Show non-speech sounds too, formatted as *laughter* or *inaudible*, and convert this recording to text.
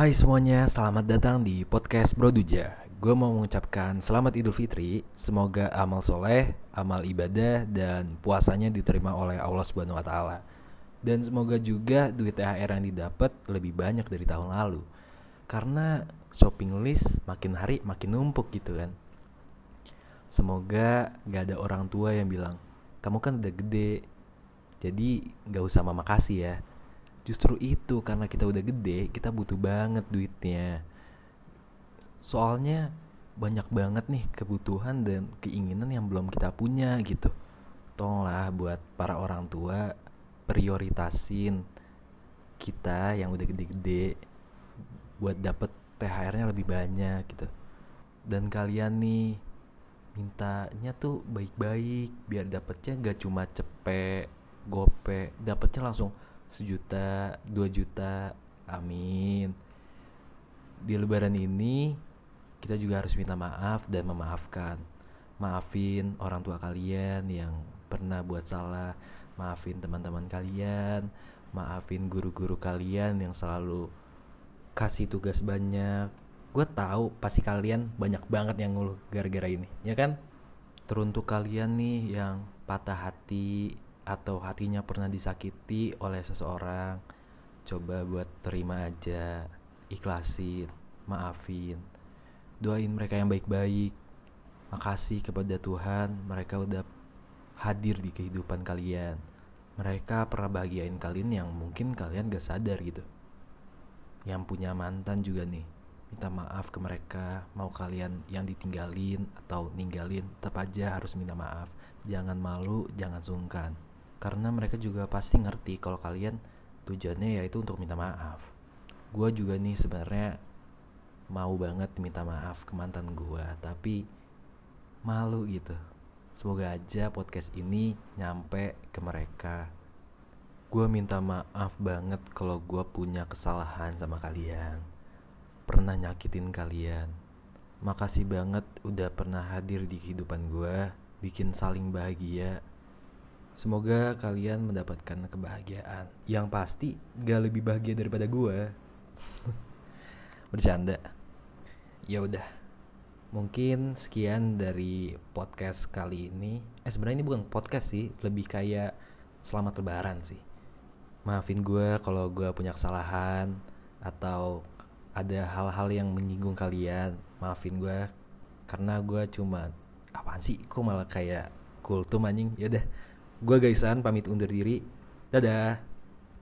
Hai semuanya, selamat datang di podcast Bro Duja. Gue mau mengucapkan selamat Idul Fitri. Semoga amal soleh, amal ibadah, dan puasanya diterima oleh Allah Subhanahu Wa Taala. Dan semoga juga duit THR yang didapat lebih banyak dari tahun lalu. Karena shopping list makin hari makin numpuk gitu kan. Semoga gak ada orang tua yang bilang, kamu kan udah gede, jadi gak usah mama kasih ya. Justru itu karena kita udah gede, kita butuh banget duitnya. Soalnya banyak banget nih kebutuhan dan keinginan yang belum kita punya gitu. Tolonglah buat para orang tua prioritasin kita yang udah gede-gede buat dapet THR-nya lebih banyak gitu. Dan kalian nih mintanya tuh baik-baik biar dapetnya gak cuma cepet gope dapetnya langsung sejuta dua juta. Amin. Di lebaran ini kita juga harus minta maaf dan memaafkan. Maafin orang tua kalian yang pernah buat salah. Maafin teman-teman kalian. Maafin guru-guru kalian yang selalu kasih tugas banyak. Gue tahu pasti kalian banyak banget yang ngeluh gara-gara ini ya kan? Teruntuk kalian nih yang patah hati atau hatinya pernah disakiti oleh seseorang coba buat terima aja ikhlasin maafin doain mereka yang baik-baik. Makasih kepada Tuhan mereka udah hadir di kehidupan kalian. Mereka pernah bahagiain kalian yang mungkin kalian gak sadar gitu. Yang punya mantan juga nih minta maaf ke mereka mau kalian yang ditinggalin atau ninggalin tetap aja harus minta maaf. Jangan malu jangan sungkan karena mereka juga pasti ngerti kalau kalian tujuannya yaitu untuk minta maaf. Gue juga nih sebenarnya mau banget minta maaf ke mantan gue tapi malu gitu. Semoga aja podcast ini nyampe ke mereka. Gue minta maaf banget kalau gue punya kesalahan sama kalian. Pernah nyakitin kalian. Makasih banget udah pernah hadir di kehidupan gue, bikin saling bahagia. Semoga kalian mendapatkan kebahagiaan. Yang pasti gak lebih bahagia daripada gue. *laughs* Bercanda. Ya udah. Mungkin sekian dari podcast kali ini. Eh sebenarnya ini bukan podcast sih, lebih kayak selamat lebaran sih. Maafin gue kalau gue punya kesalahan atau ada hal-hal yang menyinggung kalian maafin gue karena gue cuma apaan sih kok malah kayak kultum anjing yaudah gue gaisan pamit undur diri. Dadah